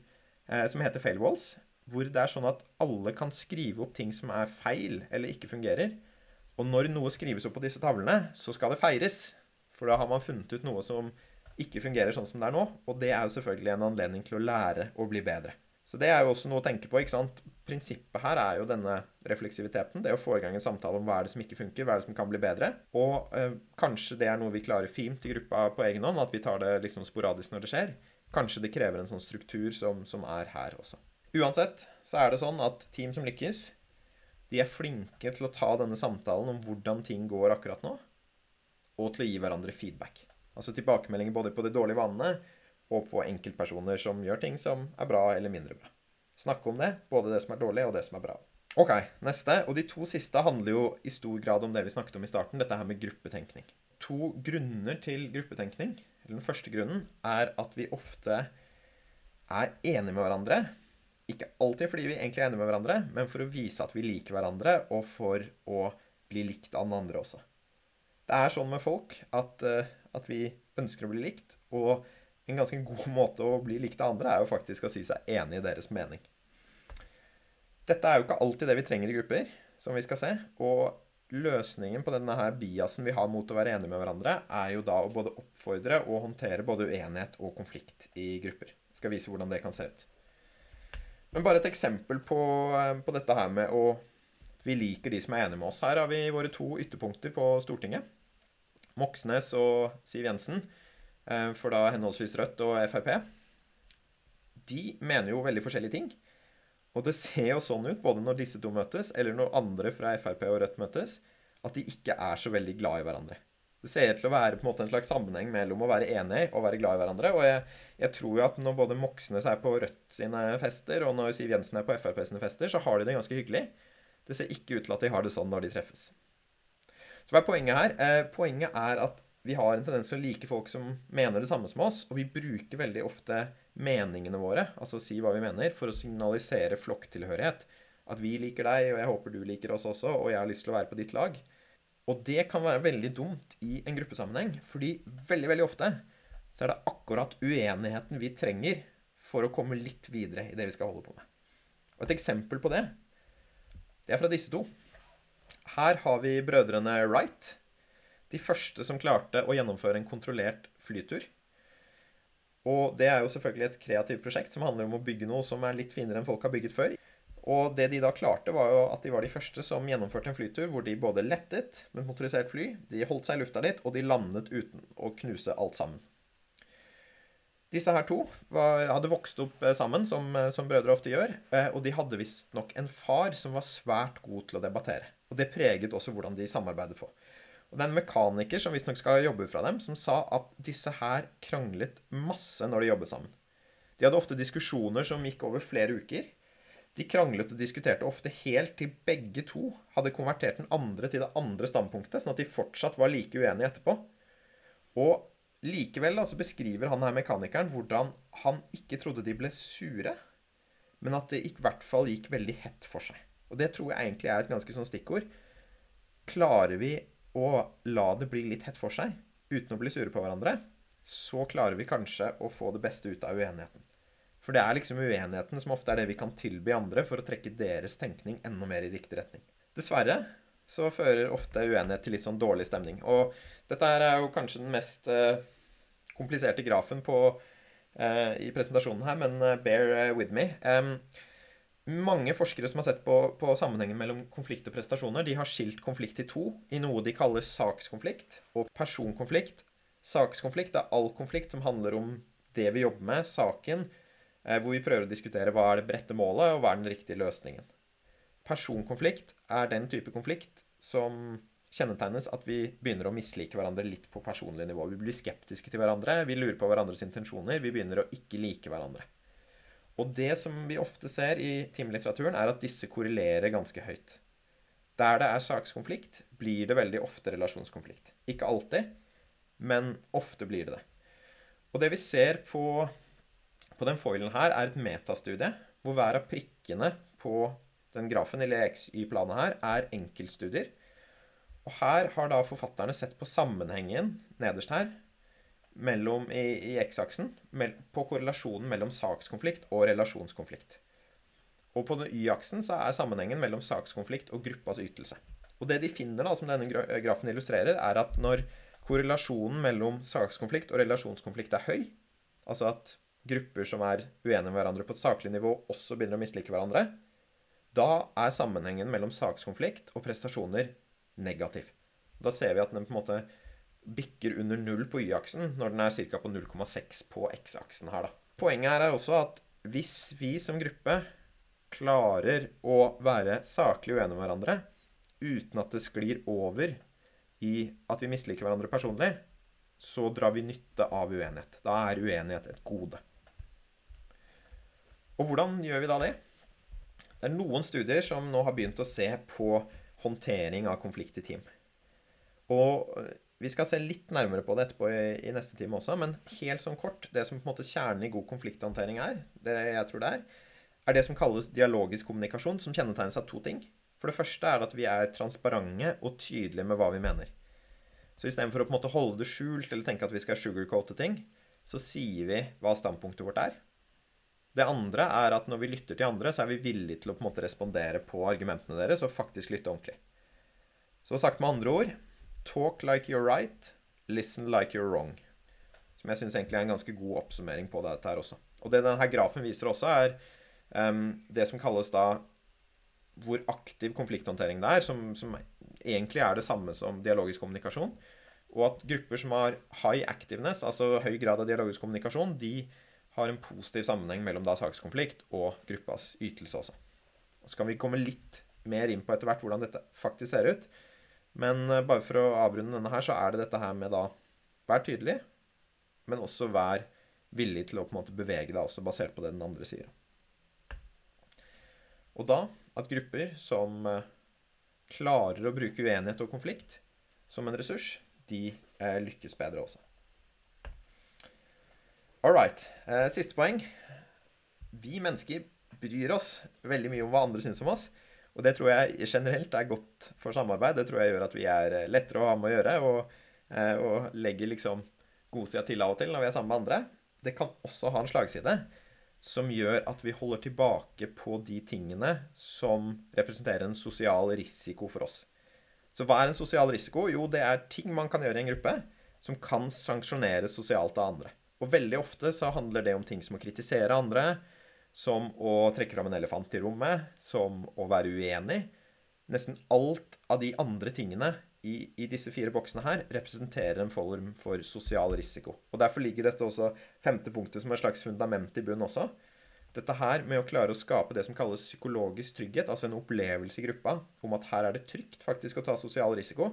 eh, som heter fail walls, hvor det er sånn at alle kan skrive opp ting som er feil eller ikke fungerer. Og når noe skrives opp på disse tavlene, så skal det feires. For da har man funnet ut noe som ikke fungerer sånn som det er nå. Og det er jo selvfølgelig en anledning til å lære å bli bedre. Så det er jo også noe å tenke på. ikke sant? Prinsippet her er jo denne refleksiviteten. Det å få i gang en samtale om hva er det som ikke funker, hva er det som kan bli bedre. Og øh, kanskje det er noe vi klarer fint i gruppa på egen hånd, at vi tar det liksom sporadisk når det skjer. Kanskje det krever en sånn struktur som, som er her også. Uansett så er det sånn at team som lykkes, de er flinke til å ta denne samtalen om hvordan ting går akkurat nå, og til å gi hverandre feedback. Altså tilbakemeldinger både på de dårlige vanene og på enkeltpersoner som gjør ting som er bra eller mindre bra. Snakke om det, både det som er dårlig og det som er bra. Ok, neste. Og de to siste handler jo i stor grad om det vi snakket om i starten, dette her med gruppetenkning. To grunner til gruppetenkning, eller den første grunnen, er at vi ofte er enige med hverandre ikke alltid fordi vi egentlig er enige med hverandre, men for å vise at vi liker hverandre, og for å bli likt av den andre også. Det er sånn med folk at, uh, at vi ønsker å bli likt, og en ganske god *laughs* måte å bli likt av andre, er jo faktisk å si seg enig i deres mening. Dette er jo ikke alltid det vi trenger i grupper, som vi skal se. Og løsningen på denne her biasen vi har mot å være enige med hverandre, er jo da å både oppfordre og håndtere både uenighet og konflikt i grupper. Jeg skal vise hvordan det kan se ut. Men bare et eksempel på, eh, på dette her med å vi liker de som er enige med oss. Her har vi våre to ytterpunkter på Stortinget. Moxnes og Siv Jensen, eh, for da henholdsvis Rødt og Frp. De mener jo veldig forskjellige ting. Og det ser jo sånn ut, både når disse to møtes, eller når andre fra Frp og Rødt møtes, at de ikke er så veldig glad i hverandre. Det ser ut til å være på en måte en slags sammenheng mellom å være enig og være glad i hverandre. Og jeg, jeg tror jo at når både Moxnes er på Rødt sine fester, og når Siv Jensen er på Frp sine fester, så har de det ganske hyggelig. Det ser ikke ut til at de har det sånn når de treffes. Så hva er poenget her? Eh, poenget er at vi har en tendens til å like folk som mener det samme som oss, og vi bruker veldig ofte meningene våre, altså si hva vi mener, for å signalisere flokktilhørighet. At vi liker deg, og jeg håper du liker oss også, og jeg har lyst til å være på ditt lag. Og det kan være veldig dumt i en gruppesammenheng, fordi veldig, veldig ofte så er det akkurat uenigheten vi trenger for å komme litt videre i det vi skal holde på med. Og et eksempel på det det er fra disse to. Her har vi brødrene Wright. De første som klarte å gjennomføre en kontrollert flytur. Og det er jo selvfølgelig et kreativt prosjekt som handler om å bygge noe som er litt finere enn folk har bygget før. Og det de da klarte, var jo at de var de første som gjennomførte en flytur hvor de både lettet med motorisert fly, de holdt seg i lufta litt, og de landet uten å knuse alt sammen. Disse her to var, hadde vokst opp eh, sammen, som, eh, som brødre ofte gjør. Eh, og de hadde visstnok en far som var svært god til å debattere. Og det preget også hvordan de samarbeidet på. Og det er en mekaniker som visstnok skal jobbe fra dem, som sa at disse her kranglet masse når de jobbet sammen. De hadde ofte diskusjoner som gikk over flere uker. De kranglet og diskuterte ofte helt til begge to hadde konvertert den andre til det andre standpunktet, sånn at de fortsatt var like uenige etterpå. Og Likevel da, så beskriver han her mekanikeren hvordan han ikke trodde de ble sure, men at det i hvert fall gikk veldig hett for seg. Og det tror jeg egentlig er et ganske sånn stikkord. Klarer vi å la det bli litt hett for seg uten å bli sure på hverandre, så klarer vi kanskje å få det beste ut av uenigheten. For det er liksom uenigheten som ofte er det vi kan tilby andre for å trekke deres tenkning enda mer i riktig retning. Dessverre så fører ofte uenighet til litt sånn dårlig stemning. Og dette er jo kanskje den mest eh, kompliserte grafen på, eh, i presentasjonen her, men uh, bear eh, with me. Um, mange forskere som har sett på, på, sammenhengen mellom konflikt og prestasjoner, de har skilt konflikt i to, i noe de kaller sakskonflikt og personkonflikt. Sakskonflikt er all konflikt som handler om det vi jobber med, saken, hvor vi prøver å diskutere hva er det brette målet, og hva er den riktige løsningen. Personkonflikt er den type konflikt som kjennetegnes at vi begynner å mislike hverandre litt på personlig nivå. Vi blir skeptiske til hverandre, vi lurer på hverandres intensjoner, vi begynner å ikke like hverandre. Og det som vi ofte ser i timelitteraturen, er at disse korrelerer ganske høyt. Der det er sakskonflikt, blir det veldig ofte relasjonskonflikt. Ikke alltid, men ofte blir det det. Og det vi ser på, på den foilen her, er et metastudie, hvor hver av prikkene på den grafen, eller XY-planet her, er enkeltstudier og her har da forfatterne sett på sammenhengen nederst her mellom, i, i X-aksen på korrelasjonen mellom sakskonflikt og relasjonskonflikt. Og på Y-aksen så er sammenhengen mellom sakskonflikt og gruppas ytelse. Og det de finner, da, som denne grafen illustrerer, er at når korrelasjonen mellom sakskonflikt og relasjonskonflikt er høy, altså at grupper som er uenige med hverandre på et saklig nivå, også begynner å mislike hverandre, da er sammenhengen mellom sakskonflikt og prestasjoner negativ. Da ser vi at den på en måte bikker under null på Y-aksen, når den er ca. på 0,6 på X-aksen her, da. Poenget her er også at hvis vi som gruppe klarer å være saklig uenige med hverandre uten at det sklir over i at vi misliker hverandre personlig, så drar vi nytte av uenighet. Da er uenighet et gode. Og hvordan gjør vi da det? Det er noen studier som nå har begynt å se på håndtering av konflikt i team. Og eh, vi skal se litt nærmere på det etterpå i, i, neste time også, men helt sånn kort Det som på en måte kjernen i god konflikthåndtering er, det jeg tror det er, er det som kalles dialogisk kommunikasjon, som kjennetegnes av to ting. For det første er det at vi er transparente og tydelige med hva vi mener. Så istedenfor å på en måte holde det skjult eller tenke at vi skal sugarcoate ting, så sier vi hva standpunktet vårt er. Det andre er at når vi lytter til andre, så er vi villige til å på en måte respondere på argumentene deres og faktisk lytte ordentlig. Så sagt med andre ord talk like you're right, listen like you're wrong. Som jeg syns egentlig er en ganske god oppsummering på dette her også. Og det denne grafen viser også, er um, det som kalles da hvor aktiv konflikthåndtering det er, som, som, egentlig er det samme som dialogisk kommunikasjon. Og at grupper som har high activeness, altså høy grad av dialogisk kommunikasjon, de har en positiv sammenheng mellom da sakskonflikt og gruppas ytelse også. Så kan vi komme litt mer inn på etter hvert hvordan dette faktisk ser ut. Men eh, bare for å avrunde denne her, så er det dette her med da Vær tydelig, men også vær villig til å på en måte bevege deg også basert på det den andre sier. Og da at grupper som eh, klarer å bruke uenighet og konflikt som en ressurs, de eh, lykkes bedre også. All right. Eh, siste poeng. Vi mennesker bryr oss veldig mye om hva andre syns om oss. Og det tror jeg generelt er godt for samarbeid. Det tror jeg gjør at vi er eh, lettere å ha med å gjøre, og, eh, og legger liksom godsida til av og til når vi er sammen med andre. Det kan også ha en slagside som gjør at vi holder tilbake på de tingene som representerer en sosial risiko for oss. Så hva er en sosial risiko? Jo, det er ting man kan gjøre i en gruppe som kan sanksjoneres sosialt av andre. Og veldig ofte så handler det om ting som å kritisere andre, som å trekke fram en elefant i rommet, som å være uenig. Nesten alt av de andre tingene i, i, disse fire boksene her representerer en form for sosial risiko. Og Derfor ligger dette også femte punktet som et slags fundament i bunn også. Dette her med å klare å skape det som kalles psykologisk trygghet, altså en opplevelse i gruppa om at her er det trygt faktisk å ta sosial risiko,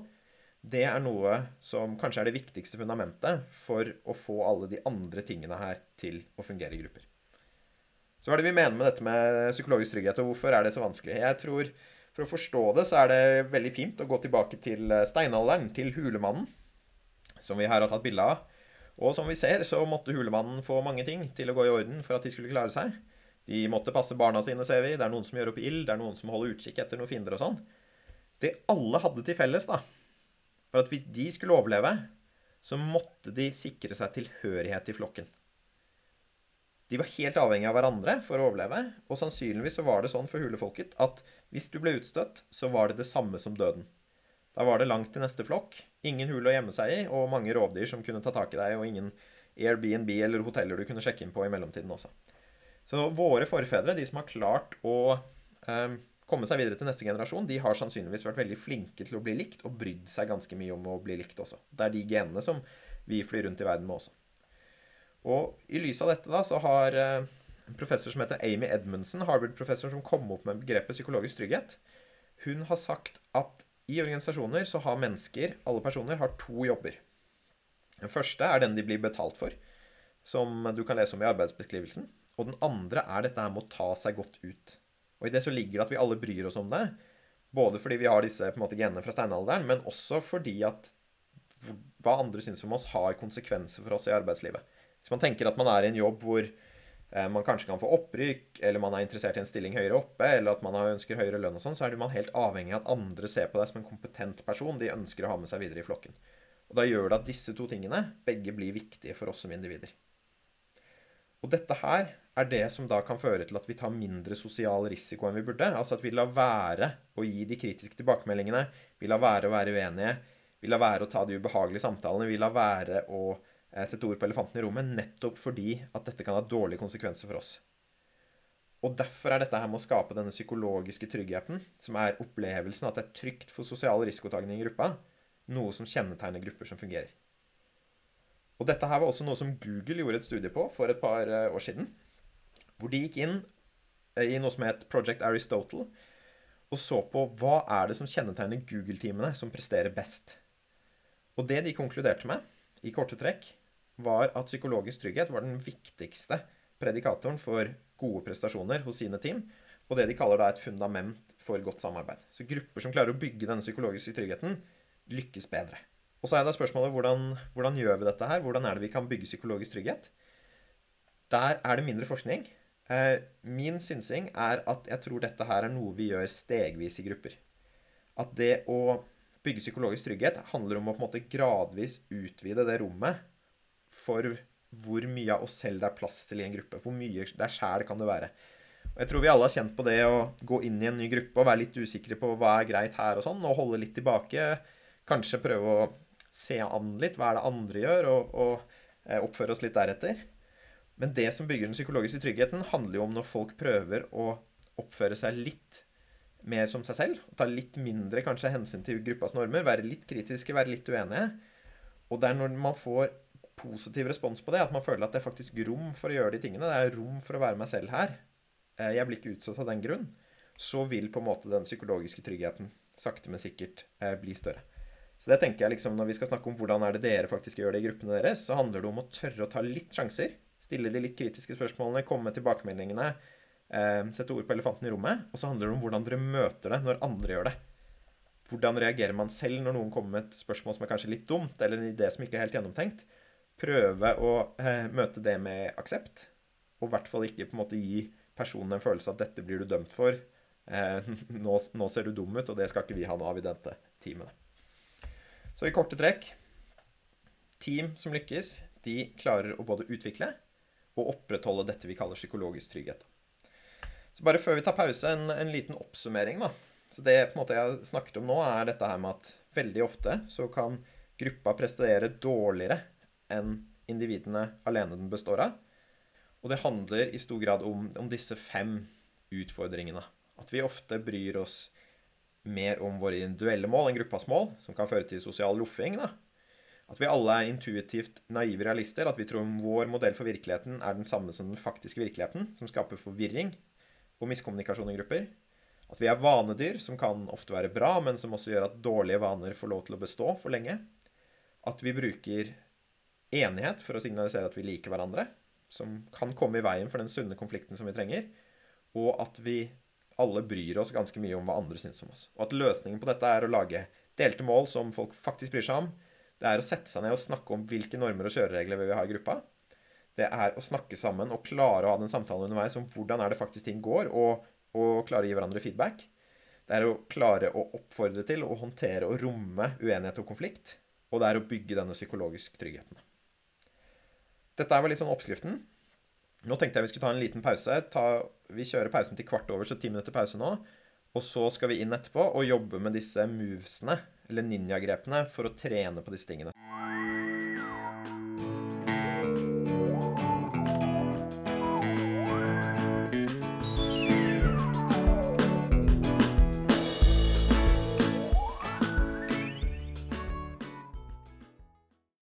det er noe som kanskje er det viktigste fundamentet for å få alle de andre tingene her til å fungere i grupper. Så hva er det vi mener med dette med psykologisk trygghet, og hvorfor er det så vanskelig? Jeg tror For å forstå det, så er det veldig fint å gå tilbake til eh, steinalderen, til hulemannen, som vi her har tatt bilde av. Og som vi ser, så måtte hulemannen få mange ting til å gå i orden for at de skulle klare seg. De måtte passe barna sine, ser vi. Det er noen som gjør opp ild. Det er noen som holder utkikk etter noen fiender og sånn. Det alle hadde til felles, da, for at hvis de skulle overleve, så måtte de sikre seg tilhørighet i flokken. De var helt avhengig av hverandre for å overleve, og sannsynligvis så var det sånn for hulefolket at hvis du ble utstøtt, så var det det samme som døden. Da var det langt til neste flokk, ingen hule å gjemme seg i, og mange rovdyr som kunne ta tak i deg, og ingen Airbnb eller hoteller du kunne sjekke inn på i mellomtiden også. Så våre forfedre, de som har klart å eh, komme seg videre til neste generasjon, de har sannsynligvis vært veldig flinke til å bli likt, og brydd seg ganske mye om å bli likt også. Det er de genene som vi flyr rundt i verden med også. Og i lys av dette da, så har eh, en professor som heter Amy Edmundsen, Harvard-professor som kom opp med begrepet psykologisk trygghet, hun har sagt at i organisasjoner så har mennesker, alle personer, har to jobber. Den første er den de blir betalt for, som du kan lese om i arbeidsbeskrivelsen. Og den andre er dette her med å ta seg godt ut. Og i det så ligger det at vi alle bryr oss om det. Både fordi vi har disse på en måte, genene fra steinalderen, men også fordi at hva andre syns om oss, har konsekvenser for oss i arbeidslivet. Hvis man tenker at man er i en jobb hvor eh, man kanskje kan få opprykk, eller man er interessert i en stilling høyere oppe, eller at man ønsker høyere lønn og sånn, så er man helt avhengig av at andre ser på deg som en kompetent person de ønsker å ha med seg videre i flokken. Og da gjør det at disse to tingene begge blir viktige for oss som individer. Og dette her er det som da kan føre til at vi tar mindre sosial risiko enn vi burde. Altså at vi lar være å gi de kritiske tilbakemeldingene, vi lar være å være uenige, vi lar være å ta de ubehagelige samtalene, vi lar være å eh, sette ord på elefanten i rommet, nettopp fordi at dette kan ha dårlige konsekvenser for oss. Og derfor er dette her med å skape denne psykologiske tryggheten, som er opplevelsen at det er trygt for sosial risikotagning i gruppa, noe som kjennetegner grupper som fungerer. Og dette her var også noe som Google gjorde et studie på for et par eh, år siden. Hvor de gikk inn eh, i noe som het Project Aristotle, og så på hva er det som kjennetegner Google-teamene som presterer best. Og det de konkluderte med, i korte trekk, var at psykologisk trygghet var den viktigste predikatoren for gode prestasjoner hos sine team, og det de kaller da et fundament for godt samarbeid. Så grupper som klarer å bygge denne psykologiske tryggheten, lykkes bedre. Og så er da spørsmålet hvordan, hvordan, gjør vi dette her? Hvordan er det vi kan bygge psykologisk trygghet? Der er det mindre forskning. Eh, min synsing er at jeg tror dette her er noe vi gjør stegvis i grupper. At det å bygge psykologisk trygghet handler om å på en måte gradvis utvide det rommet for hvor mye av oss selv det er plass til i en gruppe. Hvor mye der sjæl kan det være. Og Jeg tror vi alle har kjent på det å gå inn i en ny gruppe og være litt usikre på hva er greit her og sånn, og holde litt tilbake. Kanskje prøve å se an litt hva er det andre gjør, og, og eh, oppføre oss litt deretter. Men det som bygger den psykologiske tryggheten, handler jo om når folk prøver å oppføre seg litt mer som seg selv. Ta litt mindre kanskje hensyn til gruppas normer. Være litt kritiske, være litt uenige. Og det er når man får positiv respons på det, at man føler at det er faktisk rom for å gjøre de tingene. Det er rom for å være meg selv her. Eh, jeg blir ikke utsatt av den grunn. Så vil på en måte den psykologiske tryggheten sakte, men sikkert eh, bli større. Så det tenker jeg liksom, Når vi skal snakke om hvordan er det dere faktisk gjør det i gruppene deres, så handler det om å tørre å ta litt sjanser. Stille de litt kritiske spørsmålene, komme med tilbakemeldingene eh, sette ord på elefanten i rommet. Og så handler det om hvordan dere møter det når andre gjør det. Hvordan reagerer man selv når noen kommer med et spørsmål som er kanskje litt dumt, eller en idé som ikke er helt gjennomtenkt? Prøve å eh, møte det med aksept, og i hvert fall ikke på en måte gi personen en følelse av at 'dette blir du dømt for', eh, *laughs* nå, nå, ser du dum ut', og det skal ikke vi ha noe av i dette teamet. Så i korte trekk Team som lykkes, de klarer å både utvikle og opprettholde dette vi kaller psykologisk trygghet. Så bare før vi tar pause, en, en liten oppsummering, da. Så det på en måte jeg snakket om nå, er dette her med at veldig ofte så kan gruppa prestere dårligere enn individene alene den består av. Og det handler i stor grad om, om disse fem utfordringene. At vi ofte bryr oss mer om våre individuelle mål enn gruppas mål, som kan føre til sosial loffing. da. At vi alle er intuitivt naive realister. At vi tror vår modell for virkeligheten er den samme som den faktiske virkeligheten, som skaper forvirring og miskommunikasjon i grupper. At vi er vanedyr, som kan ofte være bra, men som også gjør at dårlige vaner får lov til å bestå for lenge. At vi bruker enighet for å signalisere at vi liker hverandre, som kan komme i veien for den sunne konflikten som vi trenger. Og at vi alle bryr oss ganske mye om hva andre syns om oss. Og at løsningen på dette er å lage delte mål som folk faktisk bryr seg om. Det er å sette seg ned og snakke om hvilke normer og kjøreregler vi vil ha i gruppa det er å snakke sammen og klare å ha den samtalen underveis om hvordan er det faktisk ting går, og, og klare å gi hverandre feedback. Det er å klare å oppfordre til å håndtere og romme uenighet og konflikt. Og det er å bygge denne psykologiske tryggheten. Dette var litt sånn oppskriften. Nå tenkte jeg vi skulle ta en liten pause. Ta, vi kjører pausen til kvart over, så ti minutter pause nå. Og så skal vi inn etterpå og jobbe med disse movesene, eller ninjagrepene, for å trene på disse tingene.